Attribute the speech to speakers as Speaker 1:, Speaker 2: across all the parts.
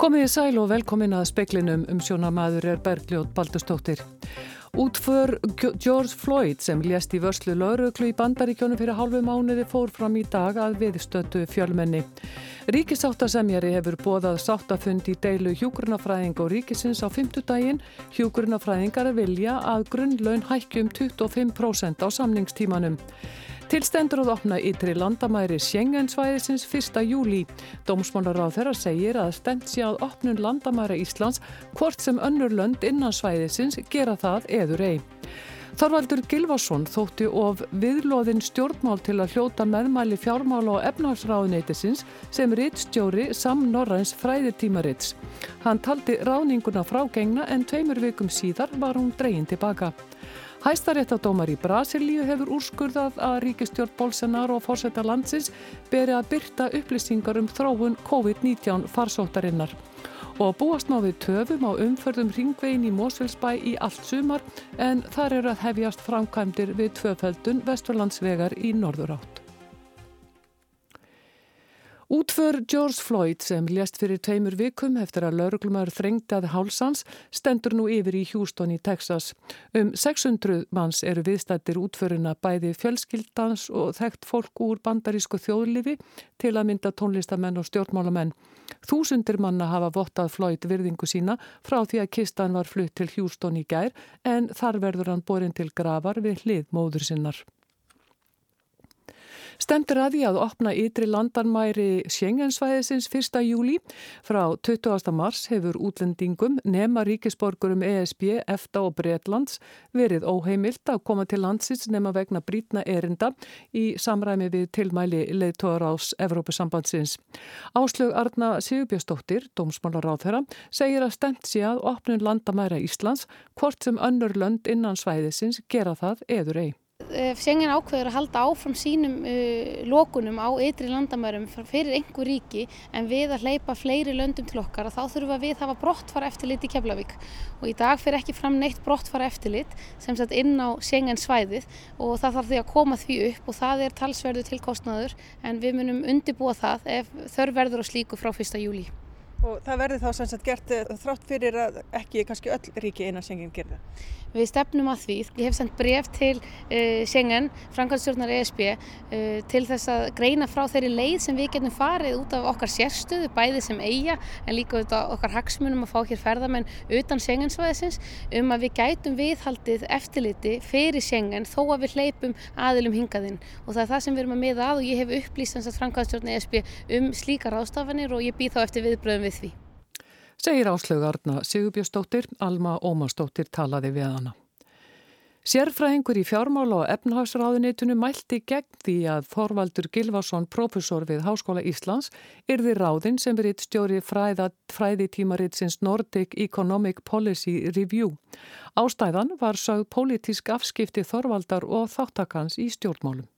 Speaker 1: Komið í sæl og velkomin að speklinum um sjónamaður er Bergljóð Baldustóttir. Útför George Floyd sem lést í vörslu lauruglu í bandaríkjónum fyrir hálfu mánuði fór fram í dag að viðstötu fjölmenni. Ríkisáttasemjari hefur bóðað sáttafund í deilu hjúgrunafræðing og ríkisins á fymtudaginn. Hjúgrunafræðingar vilja að grunnlaun hækjum 25% á samningstímanum. Tilstendur að opna ytri landamæri Sjengensvæðisins 1. júli. Dómsmálaráð þeirra segir að stend sé að opnun landamæra Íslands hvort sem önnur lönd innan svæðisins gera það eður ei. Þorvaldur Gilvason þótti of viðlóðin stjórnmál til að hljóta meðmæli fjármála og efnarsráðuneytisins sem rittstjóri Sam Norræns fræðitímarits. Hann taldi ráninguna frágengna en tveimur vikum síðar var hún dreyin tilbaka. Hæstaréttadómar í Brasilíu hefur úrskurðað að ríkistjórn Bolsenar og fórsetta landsins beri að byrta upplýsingar um þróun COVID-19 farsóttarinnar. Og búast náðið töfum á umförðum ringvegin í Mósfellsbæ í allt sumar en þar eru að hefjast framkvæmdir við tvöföldun Vesturlandsvegar í norður átt. Útför George Floyd sem lést fyrir tveimur vikum eftir að lauruglumar þrengtaði hálsans stendur nú yfir í Houston í Texas. Um 600 manns eru viðstættir útförina bæði fjölskyldans og þekkt fólk úr bandarísku þjóðlifi til að mynda tónlistamenn og stjórnmálamenn. Þúsundir manna hafa vottað Floyd virðingu sína frá því að kistan var flutt til Houston í gær en þar verður hann borin til gravar við hlið móður sinnar. Stemtur að því að opna ytri landanmæri Sjengensvæðisins 1. júli. Frá 20. mars hefur útlendingum nema ríkisborgurum ESB, EFTA og Breitlands verið óheimilt að koma til landsins nema vegna brítna erinda í samræmi við tilmæli leiðtóðar ás Evrópusambandsins. Áslög Arna Sigurbjörnsdóttir, dómsmálaráð þeirra, segir að stemt sé að opnun landamæra Íslands hvort sem önnur lönd innan svæðisins gera það eður ei.
Speaker 2: Sengen ákveður að halda áfram sínum uh, lokunum á ytri landamærum fyrir einhver ríki en við að hleypa fleiri löndum til okkar og þá þurfum við að hafa brottfara eftirlit í Keflavík og í dag fyrir ekki fram neitt brottfara eftirlit sem sett inn á Sengen svæðið og það þarf því að koma því upp og það er talsverðu tilkostnaður en við munum undibúa það ef þörf verður á slíku frá 1. júli.
Speaker 3: Og það verður þá sem sagt gert eh, þrátt fyrir að ekki kannski öll ríki einan Sengen gerða?
Speaker 2: Við stefnum að því. Ég hef sendt bref til uh, Schengen, Franklandstjórnar ESB, uh, til þess að greina frá þeirri leið sem við getum farið út af okkar sérstöðu, bæði sem eiga, en líka út af okkar hagsmunum að fá hér ferðamenn utan Schengensvæðisins, um að við gætum viðhaldið eftirliti fyrir Schengen þó að við hleypum aðilum hingaðinn. Og það er það sem við erum að miða að og ég hef upplýst við því
Speaker 1: segir áslögarna Sigurbjörnsdóttir, Alma Ómarsdóttir talaði við hana. Sérfræðingur í fjármála og efnahagsráðunitunu mælti gegn því að Þorvaldur Gilvason, profesor við Háskóla Íslands, yrði ráðinn sem veritt stjóri fræði tímaritsins Nordic Economic Policy Review. Ástæðan var sögð pólitísk afskipti Þorvaldar og þáttakans í stjórnmálum.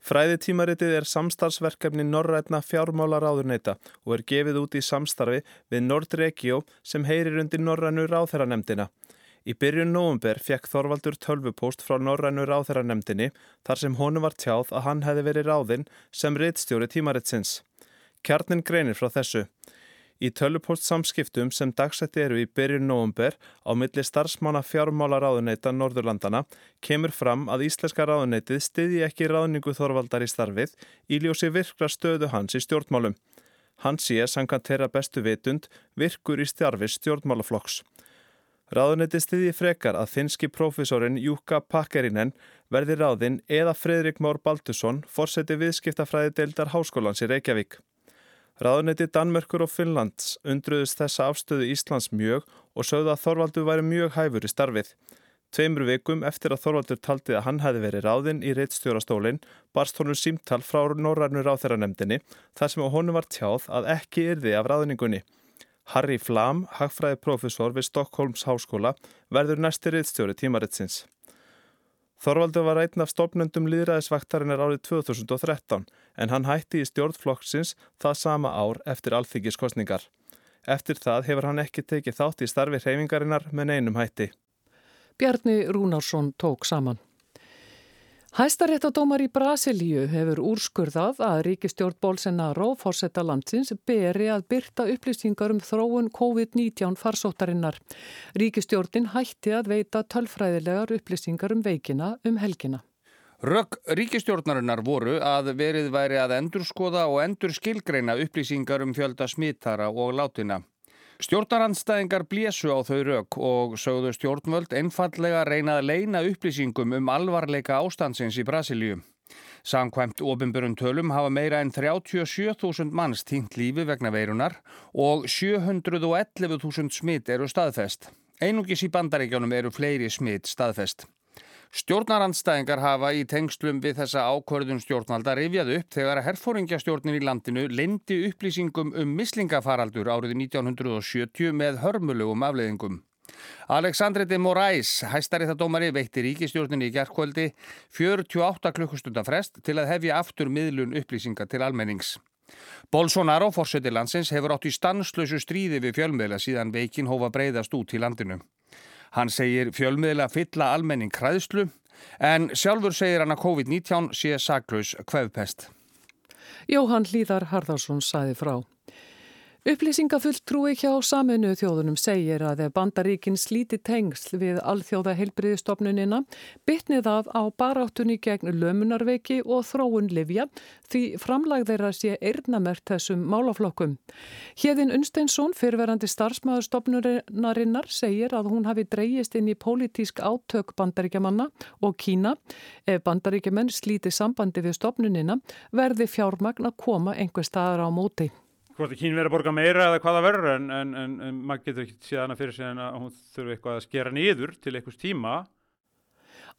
Speaker 4: Fræðitímaritið er samstarfsverkefni Norrætna fjármálaráðurneita og er gefið út í samstarfi við Nordregio sem heyrir undir Norrænu ráþæranemdina. Í byrjun nógumber fekk Þorvaldur tölvupóst frá Norrænu ráþæranemdini þar sem honu var tjáð að hann hefði verið ráðinn sem reittstjóri tímaritsins. Kjarnin greinir frá þessu. Í tölupóst samskiptum sem dagsetti eru í byrjun nógumber á milli starfsmána fjármála ráðuneyta Norðurlandana kemur fram að Íslenska ráðuneytið styðji ekki ráðningu Þorvaldar í starfið í ljósi virkra stöðu hans í stjórnmálum. Hans sé, sangan þeirra bestu vitund, virkur í starfi stjórnmálaflokks. Ráðuneyti styðji frekar að finski profesorinn Júka Pakkerinen verði ráðinn eða Fredrik Mór Baldursson fórseti viðskiptafræði deildar háskólans í Reykjavík. Ráðuneyti Danmörkur og Finnlands undruðist þessa afstöðu Íslands mjög og sögðu að Þorvaldur væri mjög hæfur í starfið. Tveimur vikum eftir að Þorvaldur taldi að hann hefði verið ráðinn í reittstjórastólinn barst honum símtal frá Norrarnu ráþæranemdini þar sem á honum var tjáð að ekki yrði af ráðningunni. Harry Flam, hagfræði profesor við Stokkólms háskóla, verður næsti reittstjóri tímaritsins. Þorvaldur var einn af stofnendum líðræðisvaktarinnar árið 2013 en hann hætti í stjórnflokksins það sama ár eftir alþyggiskostningar. Eftir það hefur hann ekki tekið þátt í starfi hreyfingarinnar með neinum hætti.
Speaker 1: Bjarni Rúnarsson tók saman. Hæstaréttadómar í Brasilíu hefur úrskurðað að ríkistjórn Bolsonaro fórsetta landsins beri að byrta upplýsingar um þróun COVID-19 farsóttarinnar. Ríkistjórnin hætti að veita tölfræðilegar upplýsingar um veikina um helgina.
Speaker 5: Rögg ríkistjórnarinnar voru að verið væri að endurskoða og endur skilgreina upplýsingar um fjölda smittara og látina. Stjórnarandstæðingar blésu á þau rauk og sögðu stjórnvöld einfallega reynað að leina upplýsingum um alvarleika ástandsins í Brasilíu. Samkvæmt ofinbjörn tölum hafa meira en 37.000 manns týnt lífi vegna veirunar og 711.000 smitt eru staðfest. Einungis í bandaríkjónum eru fleiri smitt staðfest. Stjórnarandstæðingar hafa í tengslum við þessa ákvörðun stjórnvalda rifjað upp þegar að herfóringjastjórnin í landinu lendi upplýsingum um mislingafaraldur árið 1970 með hörmulegum afleðingum. Aleksandri de Moraes, hæstaréttadómari, veitti ríkistjórninni í gerðkvöldi 48 klukkustunda frest til að hefja aftur miðlun upplýsinga til almennings. Bolsonaro, fórsöti landsins, hefur átt í stanslösu stríði við fjölmiðla síðan veikin hófa breyðast út í landinu. Hann segir fjölmiðla fylla almenning kræðslu en sjálfur segir hann að COVID-19 sé saklaus kvefpest.
Speaker 1: Jóhann Líðar Harðarsson sæði frá. Upplýsingafulltrúi hjá saminuðu þjóðunum segir að ef bandaríkin slíti tengsl við alþjóða heilbriðistofnunina bytnið af á baráttunni gegn lömunarveiki og þróun livja því framlag þeirra sé eirnamert þessum málaflokkum. Hjeðin Unsteinsson, fyrverandi starfsmæðurstofnunarinnar, segir að hún hafi dreyjist inn í pólitísk átök bandaríkjamanna og Kína. Ef bandaríkjaman slíti sambandi við stofnunina verði fjármagn að koma einhver staðar á móti
Speaker 6: hvort að Kín verið að borga meira eða hvaða verður en, en, en, en maður getur ekki síðan að fyrir sig en að hún þurfi eitthvað að skera nýður til einhvers tíma.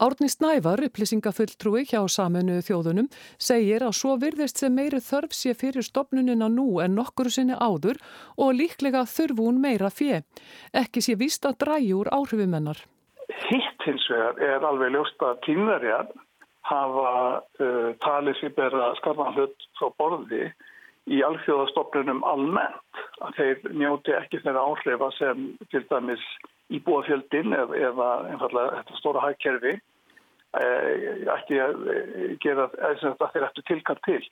Speaker 1: Árni Snævar, upplýsingafulltrúi hjá saminu þjóðunum, segir að svo virðist sem meiri þörf sé fyrir stopnunina nú en nokkur sinni áður og líklega þurfu hún meira fjö. Ekki sé víst að dræju úr áhrifumennar.
Speaker 7: Hitt hins vegar er alveg ljóst að kynverjar hafa uh, talið sér bera skarnan hlut frá borði í alþjóðastofnunum almennt að þeir njóti ekki þeirra áhrifa sem til dæmis íbúafjöldin eða, einfallega þetta stóra hægkerfi ekki að gera þess að þeir eftir tilkall til.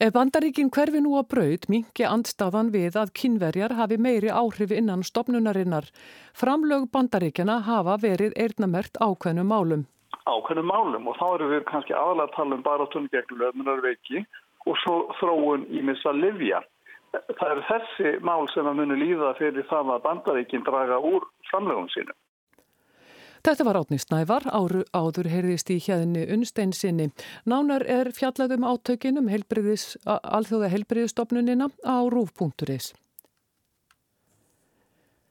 Speaker 1: Ef bandaríkin hverfi nú að braud mingi andstafan við að kynverjar hafi meiri áhrif innan stopnunarinnar. Framlög bandaríkjana hafa verið eirnamert ákveðnum málum.
Speaker 7: Ákveðnum málum og þá eru við kannski aðalega að tala um bara tónu gegn löfnarveiki og svo þróun í missa livja. Það eru þessi mál sem að muni líða fyrir það að bandaríkinn draga úr framlegum sínum.
Speaker 1: Þetta var átni Snævar, áru áður heyrðist í hérni unnsteinsinni. Nánar er fjallaðum átökinum alþjóða helbriðistofnunina á rúf.is.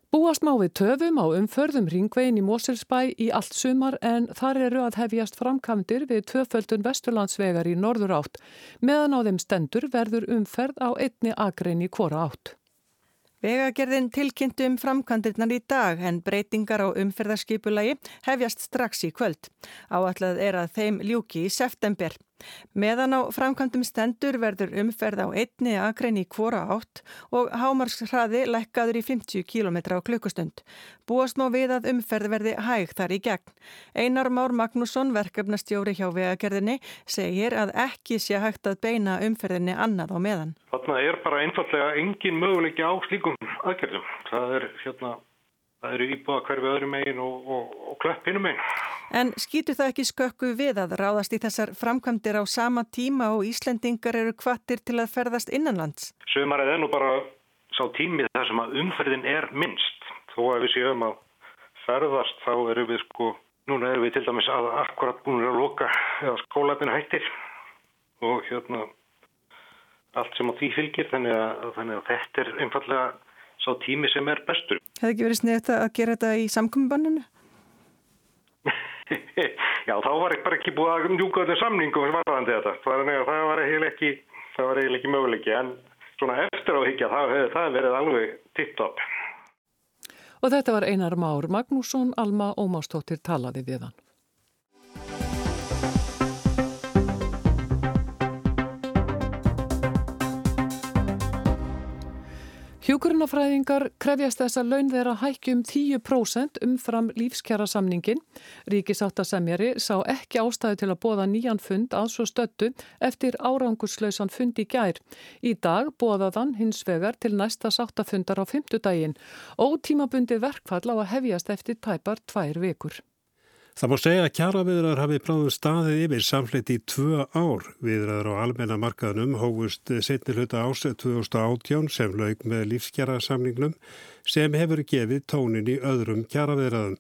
Speaker 1: Búast má við töfum á umförðum ringvegin í Moselsbæ í allt sumar en þar eru að hefjast framkamdir við tvöföldun vesturlandsvegar í norður átt. Meðan á þeim stendur verður umferð á einni agrein í hvora átt.
Speaker 3: Vegagerðin tilkynntu um framkandirnar í dag en breytingar á umferðarskipulagi hefjast strax í kvöld. Áallad er að þeim ljúki í september. Meðan á framkvæmdum stendur verður umferð á einni akrein í kvora átt og hámarskræði lekkaður í 50 km á klukkustund. Búast má við að umferð verði hæg þar í gegn. Einar Már Magnússon, verkefnastjóri hjá vegagerðinni, segir að ekki sé hægt að beina umferðinni annað á meðan.
Speaker 8: Þarna er bara einfallega engin möguleiki á slíkum aðgerðum. Það er hérna Það eru íbúða hverfi öðrum megin og, og, og klöpp hinnum megin.
Speaker 3: En skýtur það ekki skökku við að ráðast í þessar framkvæmdir á sama tíma og Íslendingar eru kvattir til að ferðast innanlands?
Speaker 8: Sömarið er nú bara sá tímið þar sem að umferðin er minnst. Þó að við séum að ferðast þá eru við sko, núna eru við til dæmis að akkurat búin að loka eða skólatin hættir og hérna allt sem á því fylgir þannig að, þannig að þetta er einfallega sá tími sem er bestur.
Speaker 3: Hefði ekki verið sniðt að gera þetta í samkominnbanninu?
Speaker 8: Já, þá var ég bara ekki búið að njúka þetta samningu og varðandi þetta. Það var eiginlega ekki, ekki möguleiki en svona eftir á higgja það hefði það verið alveg tipp-topp.
Speaker 1: Og þetta var Einar Már Magnússon, Alma Ómástóttir talaði við hann. Hjúkurunafræðingar krefjast þess að laun þeirra hækjum 10% umfram lífskjara samningin. Ríkisáttasemjari sá ekki ástæðu til að bóða nýjan fund að svo stöttu eftir árangurslausan fund í gær. Í dag bóðaðan hins vegar til næsta sáttafundar á fymtudaginn. Ótímabundi verkfall á að hefjast eftir tæpar tvær vikur.
Speaker 9: Það má segja að kjaraviðrar hafi bráðum staðið yfir samflitt í tvö ár. Viðrar á almenna markaðnum hófust setni hluta ás 2018 sem laug með lífskjara samningnum sem hefur gefið tónin í öðrum kjaraviðraðum.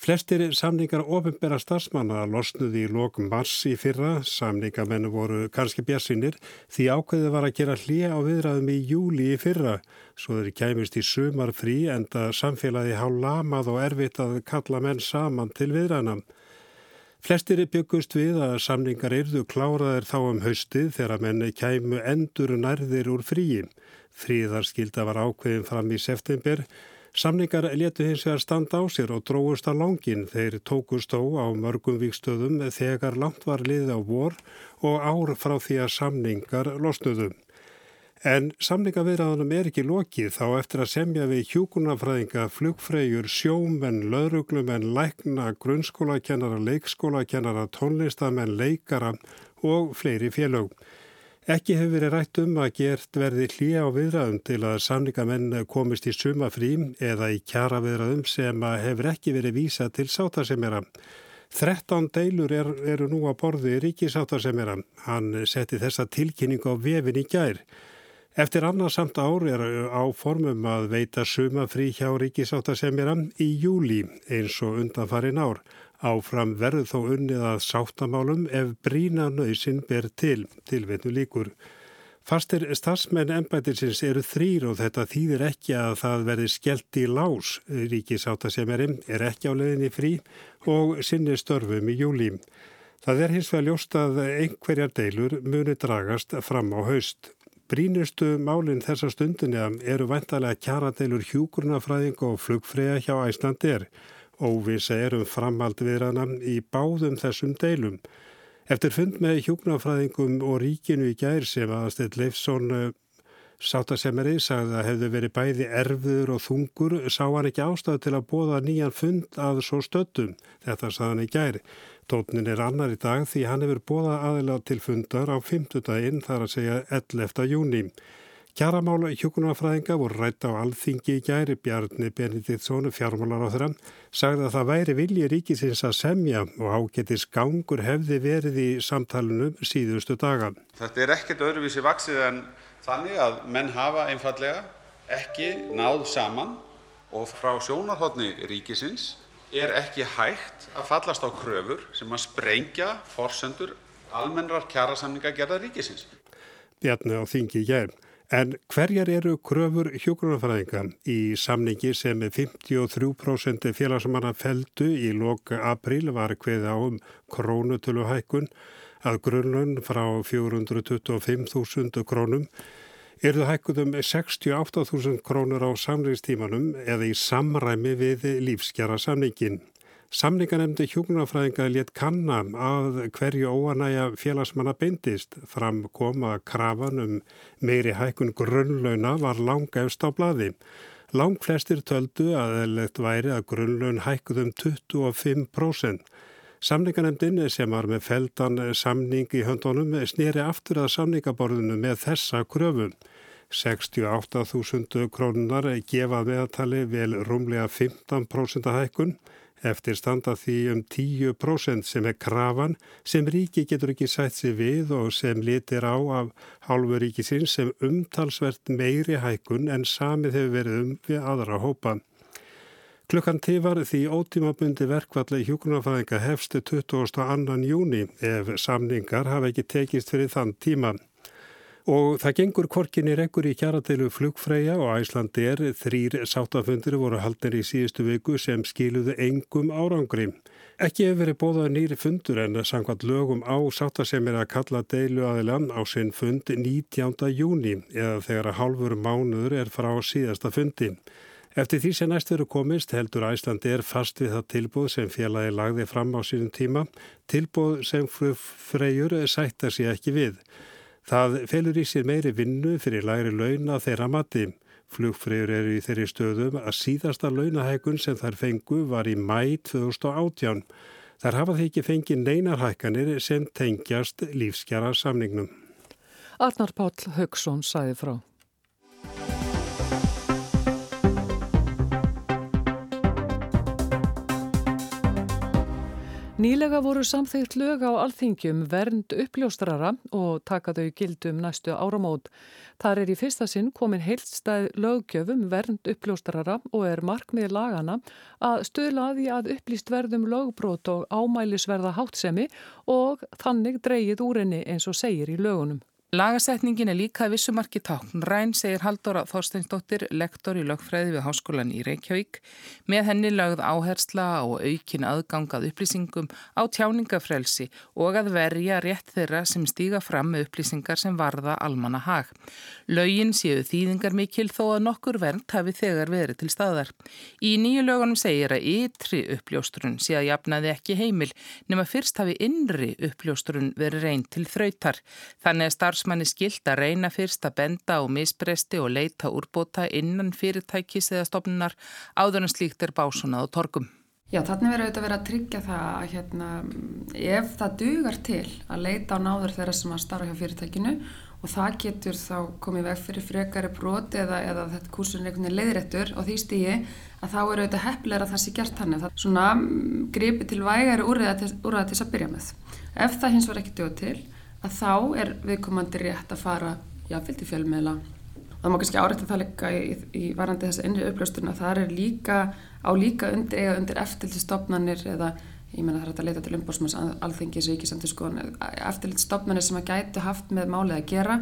Speaker 9: Flestir samningar ofinbæra starfsmanna losnuði í lokum mars í fyrra, samningamennu voru kannski bjassinir því ákveðið var að gera hlýja á viðræðum í júli í fyrra, svo þeir kæmist í sumar frí enda samfélagi há lamað og erfitt að kalla menn saman til viðræðnam. Flestir byggust við að samningar yrðu kláraðir þá um haustið þegar menni kæmu endur nærðir úr fríi. Fríðarskilda var ákveðin fram í september Samningar letu hins vegar standa á sér og dróðust að langin þeir tókust þó á mörgum vikstöðum þegar langt var liðið á vor og ár frá því að samningar losnuðum. En samningavirðanum er ekki lokið þá eftir að semja við hjúkunafræðinga, flugfreyjur, sjómenn, lauruglumenn, lækna, grunnskólakennara, leikskólakennara, tónlistamenn, leikara og fleiri félög. Ekki hefur verið rætt um að gert verði hlýja á viðræðum til að samningamenn komist í sumafrí eða í kjara viðræðum sem hefur ekki verið vísa til sátarsemjara. 13 deilur er, eru nú að borði ríkisátarsemjara. Hann setti þessa tilkynningu á vefin í gær. Eftir annarsamt ár er á formum að veita sumafrí hjá ríkisátarsemjara í júli eins og undanfarin ár. Áfram verður þó unnið að sáttamálum ef brína nöysinn ber til, tilveitnu líkur. Fastir starfsmenn ennbætinsins eru þrýr og þetta þýðir ekki að það verði skellt í lás. Ríkisáttasemjari er ekki á leðinni frí og sinni störfum í júli. Það er hins vegar ljóst að einhverjar deilur muni dragast fram á haust. Brínustu málinn þessa stundinja eru vantarlega kjaradeilur hjúkurnafræðing og flugfræða hjá Æslandir. Óvisa er um framhald viðrana í báðum þessum deilum. Eftir fund með hjúknafræðingum og ríkinu í gær sem aðasteyt Leifsson eh, sáttasemeri sagði að hefðu verið bæði erfiður og þungur sá hann ekki ástæðu til að bóða nýjan fund að svo stöttum. Þetta sagði hann í gær. Tótnin er annar í dag því hann hefur bóða aðila til fundar á fymtudaginn þar að segja 11. júni. Kjaramála hjókunarfræðinga voru rætt á alþingi í gæri Bjarni Benediktsson fjármálar á þeirra, sagði að það væri vilji ríkisins að semja og ágetis gangur hefði verið í samtalenu síðustu daga.
Speaker 10: Þetta er ekkert öðruvísi vaksið en þannig að menn hafa einfallega ekki náð saman og frá sjónarhóttni ríkisins er ekki hægt að fallast á kröfur sem að sprengja forsendur almennrar kjarasamninga gerða ríkisins.
Speaker 9: Bjarni á þingi í gæri. En hverjar eru kröfur hjókunarfræðinga í samningi sem 53% félagsmanna feldu í loka april var hveð á um krónutöluhækkun að grunnlun frá 425.000 krónum eru það hækkuð um 68.000 krónur á samriðstímanum eða í samræmi við lífskjara samningin. Samninganemndi hjúknarfræðinga létt kanna að hverju óanæja félagsmanna beindist fram koma krafan um meiri hækkun grunnlauna var langæfst á bladi. Lang flestir töldu að eðlegt væri að grunnlaun hækkuð um 25%. Samninganemndin sem var með feldan samning í höndunum snýri aftur að samningaborðinu með þessa kröfum. 68.000 krónunar gefa meðatali vel rúmlega 15% hækkun Eftir standa því um 10% sem er krafan sem ríki getur ekki sætt sér við og sem litir á af hálfu ríkisins sem umtalsvert meiri hækun en samið hefur verið um við aðra hópa. Klukkan tífar því ótímabundi verkvalli hjókunarfæðinga hefstu 22. júni ef samningar hafa ekki tekist fyrir þann tíman. Og það gengur korkinni rekkur í kjarateilu flugfræja og Æslandi er þrýr sáttafundir voru haldin í síðustu viku sem skiluðu engum árangri. Ekki hefur verið bóðað nýri fundur en sangvað lögum á sátta sem er að kalla deilu aðilann á sinn fund 19. júni eða þegar að hálfur mánuður er frá síðasta fundi. Eftir því sem næst veru komist heldur Æslandi er fast við það tilbúð sem félagi lagði fram á sínum tíma, tilbúð sem flugfræjur sætta sér ekki við. Það felur í sér meiri vinnu fyrir læri launa þeirra mati. Flugfreyjur eru í þeirri stöðum að síðasta launahækun sem þær fengu var í mæ 2018. Þar hafa þeir ekki fengið neinarhækkanir sem tengjast lífskjara samningnum.
Speaker 1: Arnar Páll Haugsson sæði frá. Nýlega voru samþygt lög á alþingjum vernd uppljóstrara og taka þau gildum næstu áramót. Þar er í fyrsta sinn komin heilstæð löggjöfum vernd uppljóstrara og er markmið lagana að stöðla því að upplýst verðum lögbrót og ámælisverða hátsemi og þannig dreyið úr henni eins og segir í lögunum.
Speaker 11: Lagasetningin er líka að vissumarki tákn ræn, segir Haldóra Þorsteinsdóttir, lektor í lögfræði við Háskólan í Reykjavík. Með henni lögð áhersla og aukin aðgangað upplýsingum á tjáningafrelsi og að verja rétt þeirra sem stíga fram með upplýsingar sem varða almanna hag. Lögin séu þýðingar mikil þó að nokkur vernd hafi þegar verið til staðar. Í nýju lögunum segir að ytri uppljóstrun sé að jafnaði ekki heimil nema fyrst hafi innri uppljóstrun verið reyn til þrautar. Þannig að starfsmanni skilt að reyna fyrst að benda á misbresti og leita úrbóta innan fyrirtækis eða stofnunar áður en slíkt er básunað og torgum.
Speaker 12: Já, þannig verður auðvitað verið að tryggja það að hérna, ef það dugar til að leita á náður þeirra sem að starfa hjá fyrirtækinu og það getur þá komið veg fyrir frekari broti eða, eða þetta kursun er einhvern veginn leiðrættur og því stígi að þá eru auðvitað hefnilega að það sé gert hann er svona gripi til vægari úrræða til, til að byrja með. Ef það hins var ekki dög til að þá er viðkomandi rétt að fara jáfnfylgdi fjölmiðla. Og það má kannski árætta það líka í, í varandi þessa innri uppljósturna það er líka á líka undir eiga undir eftirlitstofnanir eða ég menna það er að leita til umbósmanns alþengis samt sko eftirlitstofnanir sem að gætu haft með málið að gera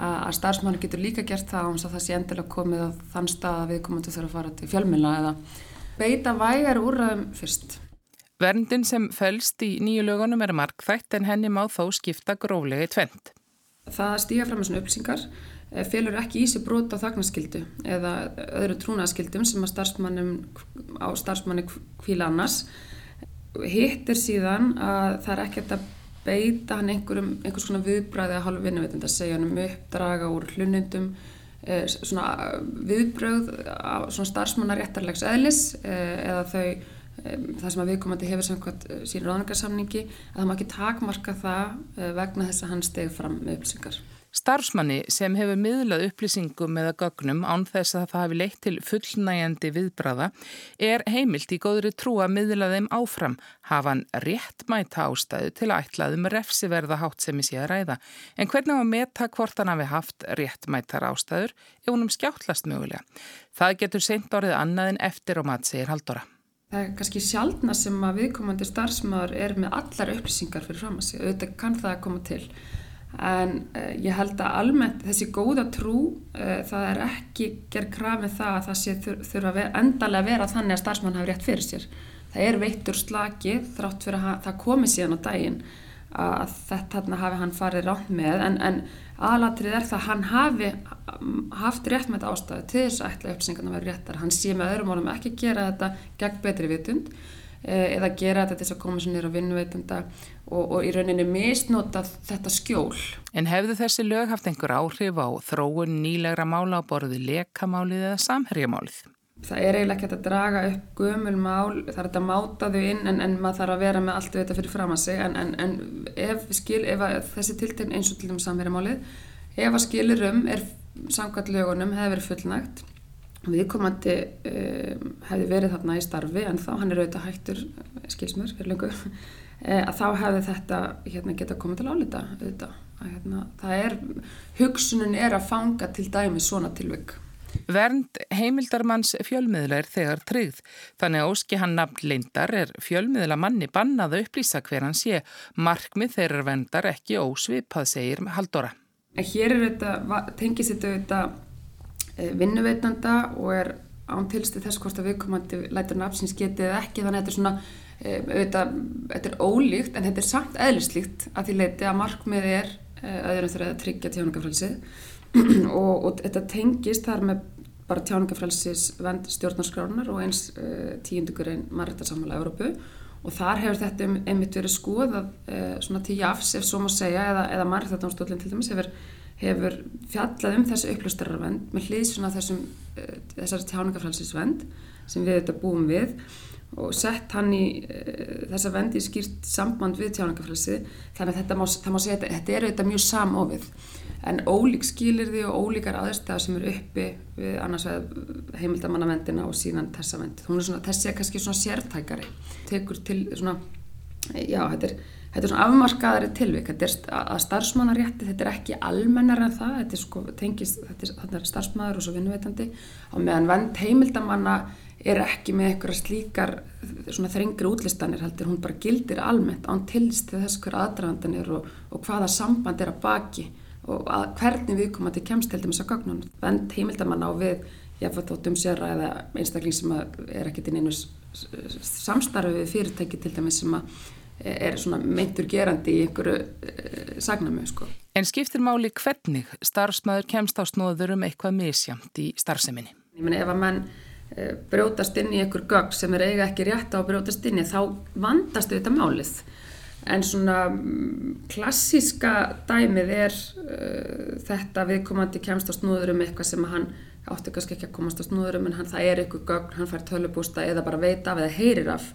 Speaker 12: að starfsmannu getur líka gert það og það sé endilega komið á þann stað að viðkomandi þurfa að fara til fjölmiðla eða beita vægar úrraðum fyrst
Speaker 11: Verndin sem fælst í nýju lögunum er markþætt en henni má þó skipta gróflega í tvent.
Speaker 12: Það stíga fram með svona upplýsingar eh, félur ekki í sig brot á þagnaskildu eða öðru trúnaskildum sem að starfsmanni kvíla annars. Hittir síðan að það er ekkert að beita hann einhverjum, einhvers svona viðbræði að hálfu vinnuveitund að segja hann um uppdraga úr hlunundum eh, svona viðbröð svona starfsmannaréttarlegs eðlis eh, eða þau það sem að viðkomandi hefur samkvæmt eh, sín ráðningarsamningi að það má ekki takmarka það eh, vegna þess að hann steg fram með upplýsingar.
Speaker 11: Starfsmanni sem hefur miðlað upplýsingum eða gögnum án þess að það hafi leitt til fullnægjandi viðbraða er heimilt í góðri trú að miðla þeim áfram hafa hann rétt mæta ástæðu til að ætlaðum refsiverða hátt sem í að ræða. En hvernig á að meta hvort hann hafi haft rétt mætar ástæður ef húnum skjáttlast mögulega? Það getur seint orðið annað en eftir og mat segir Haldóra.
Speaker 12: Það er kannski sjálfna sem að viðkomandi starfsmæður er með allar upplýsingar fyrir fram að sig, auðvitað kann það að koma til. En uh, ég held að almennt þessi góða trú, uh, það er ekki gerð krafið það að það sé þurfa ver, endalega að vera þannig að starfsmæðan hafi rétt fyrir sér. Það er veittur slagi þrátt fyrir að það komi síðan á daginn að þetta hafi hann farið rátt með en, en aðalatrið er það að hann hafi haft rétt með þetta ástæðu til þess að ætla upplýsingarna verið réttar. Hann sé með öðrum málum ekki gera þetta gegn betri vitund eh, eða gera þetta til þess að koma sér nýra á vinnuveitunda og, og í rauninni misnota þetta skjól.
Speaker 11: En hefðu þessi lög haft einhver áhrif á þróun nýlegra mála á borði lekamálið eða samherjamálið?
Speaker 12: Það er eiginlega ekki að draga upp gömul mál, það er að máta þau inn en, en maður þarf að vera með allt þetta fyrir fram að sig. En, en, en ef, skil, ef þessi tiltegn eins og til dæmis samverjamálið ef að skilurum er samkvæmt lögunum hefði verið fullnægt viðkomandi um, hefði verið þarna í starfi en þá hann er auðvitað hættur skilsmur fyrir lengur e, að þá hefði þetta hérna, geta komið til álita auðvitað. Að, hérna, er hugsunin er að fanga til dæmi svona tilvögg
Speaker 11: Vernd heimildarmanns fjölmiðla er þegar tryggð. Þannig að óski hann nafn leindar er fjölmiðla manni bannað að upplýsa hver hann sé. Markmið þeirra vendar ekki ósvipað, segir Haldóra.
Speaker 12: Hér þetta, tengis þetta þetta eh, vinnuveitanda og er án tilstu þess hvort að viðkomandi lætur nafnsins getið ekki. Þannig að þetta er svona, eh, auðvitað, þetta er ólíkt en þetta er samt eðlislíkt að því leiti að markmið er eh, öðrum þeirra að tryggja tjónungafrælsið og, og þetta tengist þar með bara tjáningafrælsis vend stjórnarskránar og eins uh, tíundugurinn margættarsammála Európu og þar hefur þetta einmitt verið skoðað uh, svona til jafs ef svo má segja eða, eða margættardámsdólinn til dæmis hefur, hefur fjallað um þessu upplöstararvend með hlýðsuna þessum þessari tjáningafrælsisvend sem við þetta búum við og sett hann í uh, þessa vendi skýrt samband við tjáningafrælsi þannig að þetta má, má segja að þetta er auðvitað mjög samofið en ólík skilir því og ólíkar aðstæðar sem eru uppi við annars veið heimildamannavendina og síðan þessa vendi. Þessi er kannski svona sértækari, tekur til svona, já þetta er Þetta er svona afmarkaðari tilvik, þetta er að starfsmannarétti, þetta er ekki almennar en það, þetta er sko tengist, þetta er starfsmæður og svo vinnuveitandi. Og meðan vend heimildamanna er ekki með eitthvað slíkar svona þrengri útlistanir heldur, hún bara gildir almennt án tilst til þess hver aðdraðandan er og, og hvaða samband er að baki og að hvernig við komum að til kemst með þess að gagnum. Vend heimildamanna á við, fætt átt um sér að einstakling sem er ekkert inn einu samstarfi við fyrirtæki til dæmis sem er svona meintur gerandi í einhverju uh, sagnami sko.
Speaker 11: En skiptir máli hvernig starfsmæður kemst á snóður um eitthvað misjamt í starfseminni?
Speaker 12: Ég menn ef að mann uh, brjótast inn í einhver gögg sem er eiga ekki rétt á að brjótast inn í þá vandast þetta málið. En svona klassíska dæmið er uh, þetta viðkomandi kemst á snóður um eitthvað sem hann átti kannski ekki að komast á snóður um en hann, það er einhver gögg, hann fær tölubústa eða bara veit af eða heyrir af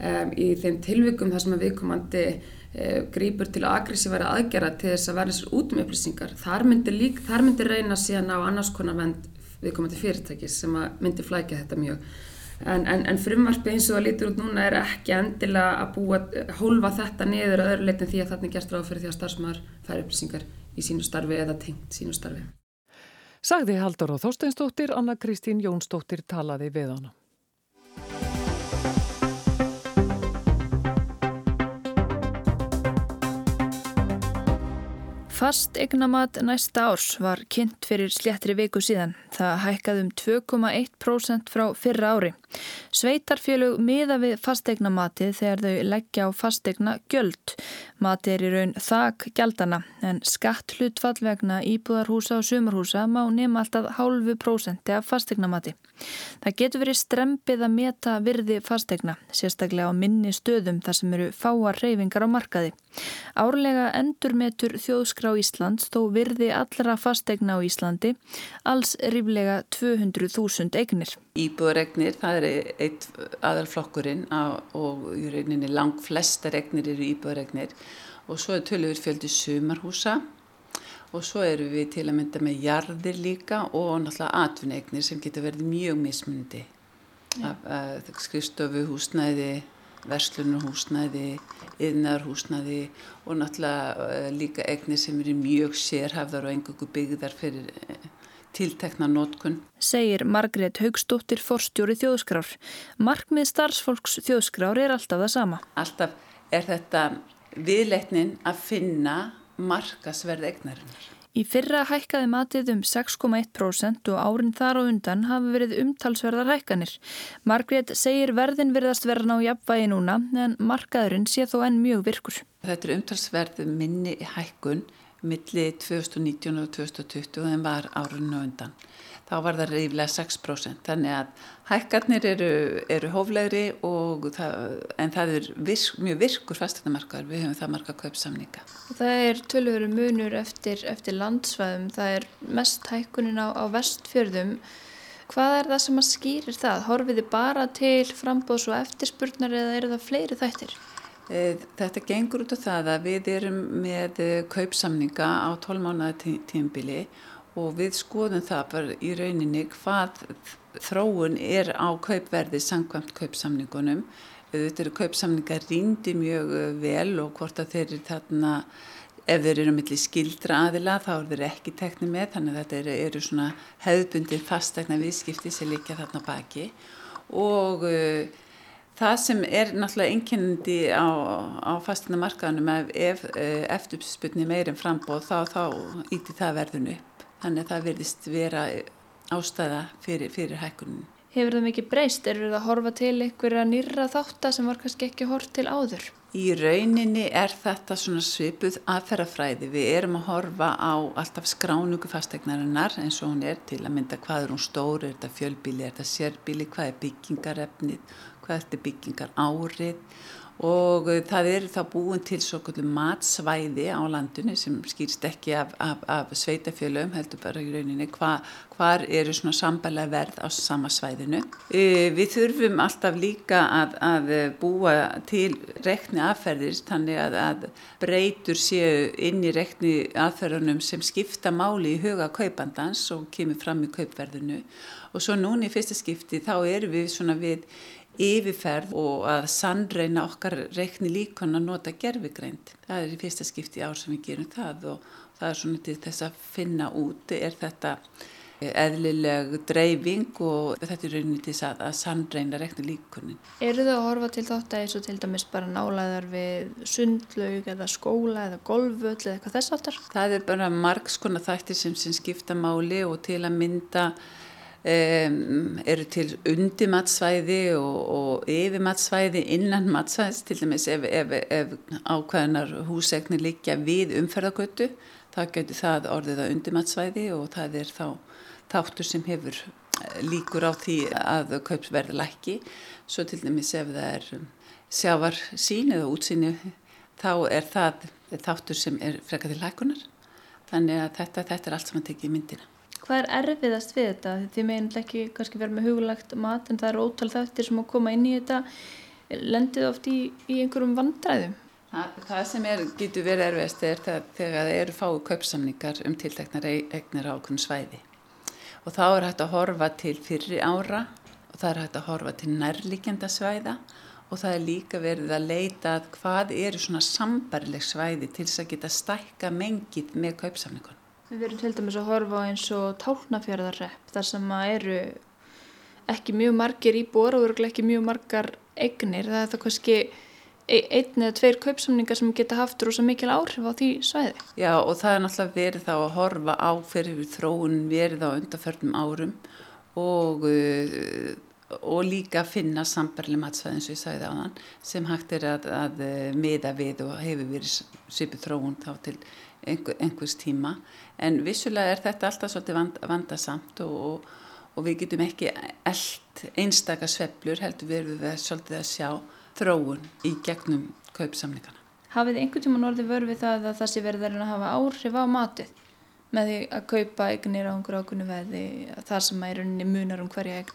Speaker 12: um, í þeim tilvikum þar sem að viðkomandi uh, grýpur til aggressíværi aðgerra til þess að verða sér út um upplýsingar. Þar myndir, lík, þar myndir reyna síðan á annars konar viðkomandi fyrirtækis sem að myndir flækja þetta mjög. En, en, en frumvarpi eins og það lítur út núna er ekki endilega að búa, hólfa þetta niður að öðru leitin því að þarna gerst ráð fyrir því að starfsmæður fær upplýsingar í sínu starfi eða tengt sínu starfi.
Speaker 1: Sagði Haldur og Þorsteinsdóttir, Anna Kristín Jónsdóttir talaði við hana.
Speaker 13: Fast eignamat næsta árs var kynnt fyrir sléttri viku síðan. Það hækkaði um 2,1% frá fyrra ári. Sveitarfélög miða við fastegnamatið þegar þau leggja á fastegna gjöld. Matið er í raun þak gjaldana en skatt hlutfall vegna íbúðarhúsa og sumarhúsa má nema alltaf hálfu prósenti af fastegnamati. Það getur verið strempið að meta virði fastegna, sérstaklega á minni stöðum þar sem eru fáar reyfingar á markaði. Árlega endurmetur þjóðskrá Íslands þó virði allra fastegna á Íslandi alls ríflega 200.000 eignir.
Speaker 14: Íbúðaregnir, það er eitt aðalflokkurinn og í rauninni lang flestar egnir eru íbúðaregnir og svo er tölur fjöldi sumarhúsa og svo eru við til að mynda með jarðir líka og náttúrulega atvinnegnir sem getur verið mjög mismundi skrifstofu húsnæði verslunarhúsnæði yðnarhúsnæði og náttúrulega uh, líka egnir sem eru mjög sérhafðar og engungu byggðar fyrir uh, tiltekna nótkun.
Speaker 13: Segir Margrét Haugstóttir forstjóri þjóðskrár. Markmið starfsfólks þjóðskrár er alltaf það sama.
Speaker 14: Alltaf er þetta viðleitnin að finna markasverð egnarinnar.
Speaker 13: Í fyrra hækkaði matið um 6,1% og árin þar á undan hafi verið umtalsverðar hækkanir. Margrét segir verðin verðast verðan á jafnvægi núna en markaðurinn sé þó enn mjög virkur.
Speaker 14: Þetta er umtalsverð minni hækkun milli 2019 og 2020 en var árinu undan. Þá var það reyflega 6%. Þannig að hækkarnir eru, eru hóflegri það, en það er virk, mjög virkur fasteignamarkaður. Við höfum það marka kaupsamninga.
Speaker 13: Það er tölvöru munur eftir, eftir landsvæðum. Það er mest hækkunin á, á vestfjörðum. Hvað er það sem að skýrir það? Horfið þið bara til frambóðs og eftirspurnar eða eru það fleiri þættir?
Speaker 14: Eh, þetta gengur út á það að við erum með eh, kaupsamninga á 12 mánuða tímbili og við skoðum það bara í rauninni hvað þróun er á kaupverði sangkvæmt kaupsamningunum. Þetta eru kaupsamningar rýndi mjög eh, vel og hvort að þeir eru þarna, ef þeir eru millir skildra aðila þá eru þeir ekki teknið með þannig að þetta eru, eru svona hefðbundið fastegna viðskipti sem líka þarna baki og Það sem er náttúrulega einkennandi á, á fastina markaðunum ef, ef eh, eftirsputni meirinn frambóð þá, þá íti það verðun upp. Þannig að það verðist vera ástæða fyrir, fyrir hækkunin.
Speaker 13: Hefur það mikið breyst? Er það að horfa til einhverja nýra þáttar sem var kannski ekki hort til áður?
Speaker 14: Í rauninni er þetta svona svipuð aðferðafræði. Við erum að horfa á alltaf skránugu fastegnarinnar eins og hún er til að mynda hvað er hún stóri, er þetta fjölbíli, er þetta sérbíli, hvað er byggingarefnið hvað eftir byggingar árið og eh, það er þá búin til svo kvöldum matsvæði á landinu sem skýrst ekki af, af, af sveitafjölum heldur bara í rauninni hva, hvar eru svona sambælega verð á sama svæðinu. E, við þurfum alltaf líka að, að búa til rekni aðferðir þannig að, að breytur séu inn í rekni aðferðunum sem skipta máli í huga kaupandans og kemur fram í kaupverðinu og svo núni í fyrsta skipti þá erum við svona við yfirferð og að sannreina okkar reikni líkon að nota gerfigreind. Það er í fyrsta skipti ár sem við gerum það og það er svona til þess að finna út er þetta eðlileg dreifing og þetta er rauninni til að, að sannreina reikni líkonin.
Speaker 13: Eru þau að horfa til þátt að eins og til dæmis bara nálaðar við sundlaug eða skóla eða golfvöld eða eitthvað þess aftar?
Speaker 14: Það er bara margs konar þættir sem, sem skipta máli og til að mynda Um, eru til undimatsvæði og, og yfirmatsvæði innan matsvæðis til dæmis ef, ef, ef ákveðinar húsegnir liggja við umferðagötu þá getur það orðið að undimatsvæði og það er þá þáttur sem hefur eh, líkur á því að kaupsverði lækki. Svo til dæmis ef það er sjávar sín eða útsýni þá er það þáttur sem er frekar til lækunar þannig að þetta, þetta er allt sem að tekja í myndina
Speaker 13: Hvað er erfiðast við þetta? Þið meðin ekki kannski vera með hugulagt mat en það er ótal þáttir sem að koma inn í þetta lendið oft í, í einhverjum vandræðum.
Speaker 14: Það, það sem er, getur verið erfiðast er það, þegar það eru fáið kaupsamningar um tilteknar eignir á okkur svæði og þá er hægt að horfa til fyrri ára og það er hægt að horfa til nærlíkjenda svæða og það er líka verið að leita að hvað eru svona sambarleg svæði til þess að geta stækka mengið með kaupsamningun.
Speaker 13: Við verum til dæmis að horfa á eins og tálnafjörðarrepp þar sem að eru ekki mjög margir íbúar og eru ekki mjög margar egnir. Það er það kannski e- einn eða tveir kaupsamningar sem geta haft rosa mikil áhrif á því svæði.
Speaker 14: Já og það er náttúrulega verið þá að horfa á fyrir þróun verið á undarförnum árum og, uh, og líka finna sambarli matsvæði eins og ég sagði á þann sem hægt er að, að miða við og hefur verið svipið þróun þá til einhver, einhvers tíma en vissulega er þetta alltaf svolítið vand, vandasamt og, og við getum ekki eld einstaka sveplur heldur við erum við svolítið að sjá þróun í gegnum kaupsamlingana.
Speaker 13: Hafið einhvern tíma norði vörfið það að það sé verður að hafa áhrif á matið með því að kaupa eignir á einhverju ákunni veði þar sem að er unni munar um hverja eign?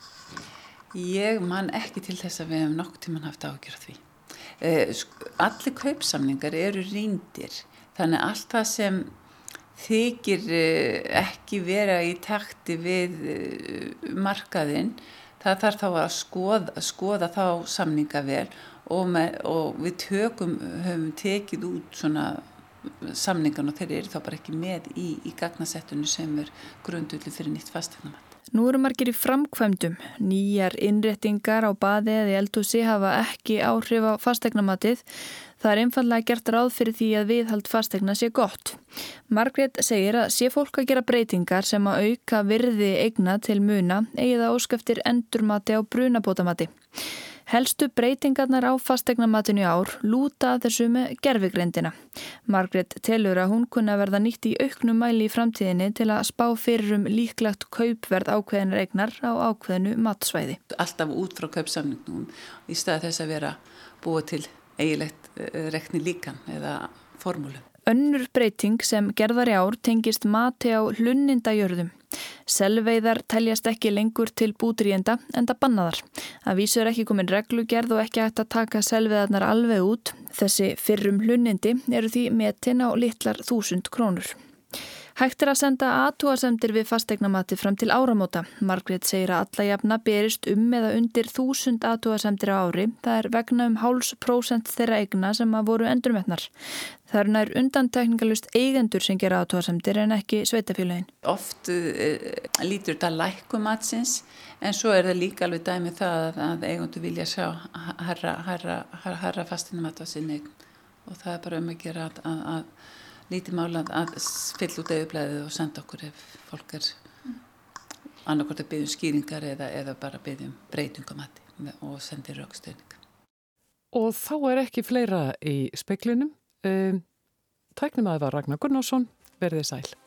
Speaker 14: Ég man ekki til þess að við hefum nokkur tíman haft ágjörð því. Eh, allir kaupsamlingar eru ríndir þannig allt það sem þykir eh, ekki vera í takti við eh, markaðinn það þarf þá að skoða, skoða þá samninga vel og, með, og við tökum, höfum tekið út svona samningan og þeir eru þá bara ekki með í, í gagnasettunni sem er grundulli fyrir nýtt fastegnamann.
Speaker 13: Nú eru margir í framkvæmdum. Nýjar innréttingar á baði eða eldhúsi hafa ekki áhrif á fastegnamatið Það er einfallega gert ráð fyrir því að viðhald fastegna sé gott. Margrét segir að sé fólk að gera breytingar sem að auka virði eigna til muna eigið að óskaftir endurmati á brunabótamati. Helstu breytingarnar á fastegnamatinu ár lúta þessu með gerfigreindina. Margrét telur að hún kunna verða nýtt í auknum mæli í framtíðinni til að spá fyrir um líklagt kaupverð ákveðinar eignar á ákveðinu matsvæði.
Speaker 14: Alltaf út frá kaupsamningnum í stað þess að vera búið til eigilegt eh, rekni líkan eða formúlu.
Speaker 13: Önnur breyting sem gerðar í ár tengist mati á hlunindajörðum. Selveiðar teljast ekki lengur til bútrienda en það bannaðar. Það vísur ekki komin reglugerð og ekki hægt að taka selveiðarnar alveg út. Þessi fyrrum hlunindi eru því metin á litlar þúsund krónur. Hægt er að senda aðtúasemdir við fastegnamati fram til áramóta. Margrét segir að alla jafna berist um eða undir þúsund aðtúasemdir á ári. Það er vegna um háls prósent þeirra eigna sem að voru endurmetnar. Það er nær undantekningalust eigendur sem gera aðtúasemdir en ekki sveitafélagin.
Speaker 14: Oft uh, lítur þetta lækumatsins en svo er það líka alveg dæmið það að eigendur vilja sjá herra, herra, herra, herra fastegnamati á sinni og það er bara um að gera að, að lítið mála að fyll út auðublaðið og senda okkur ef fólk er annarkort að byggja um skýringar eða, eða bara byggja um breytingumatti og sendir raukstöðning.
Speaker 1: Og þá er ekki fleira í speklinum. Um, Tæknum að það var Ragnar Gunnarsson, verðið sæl.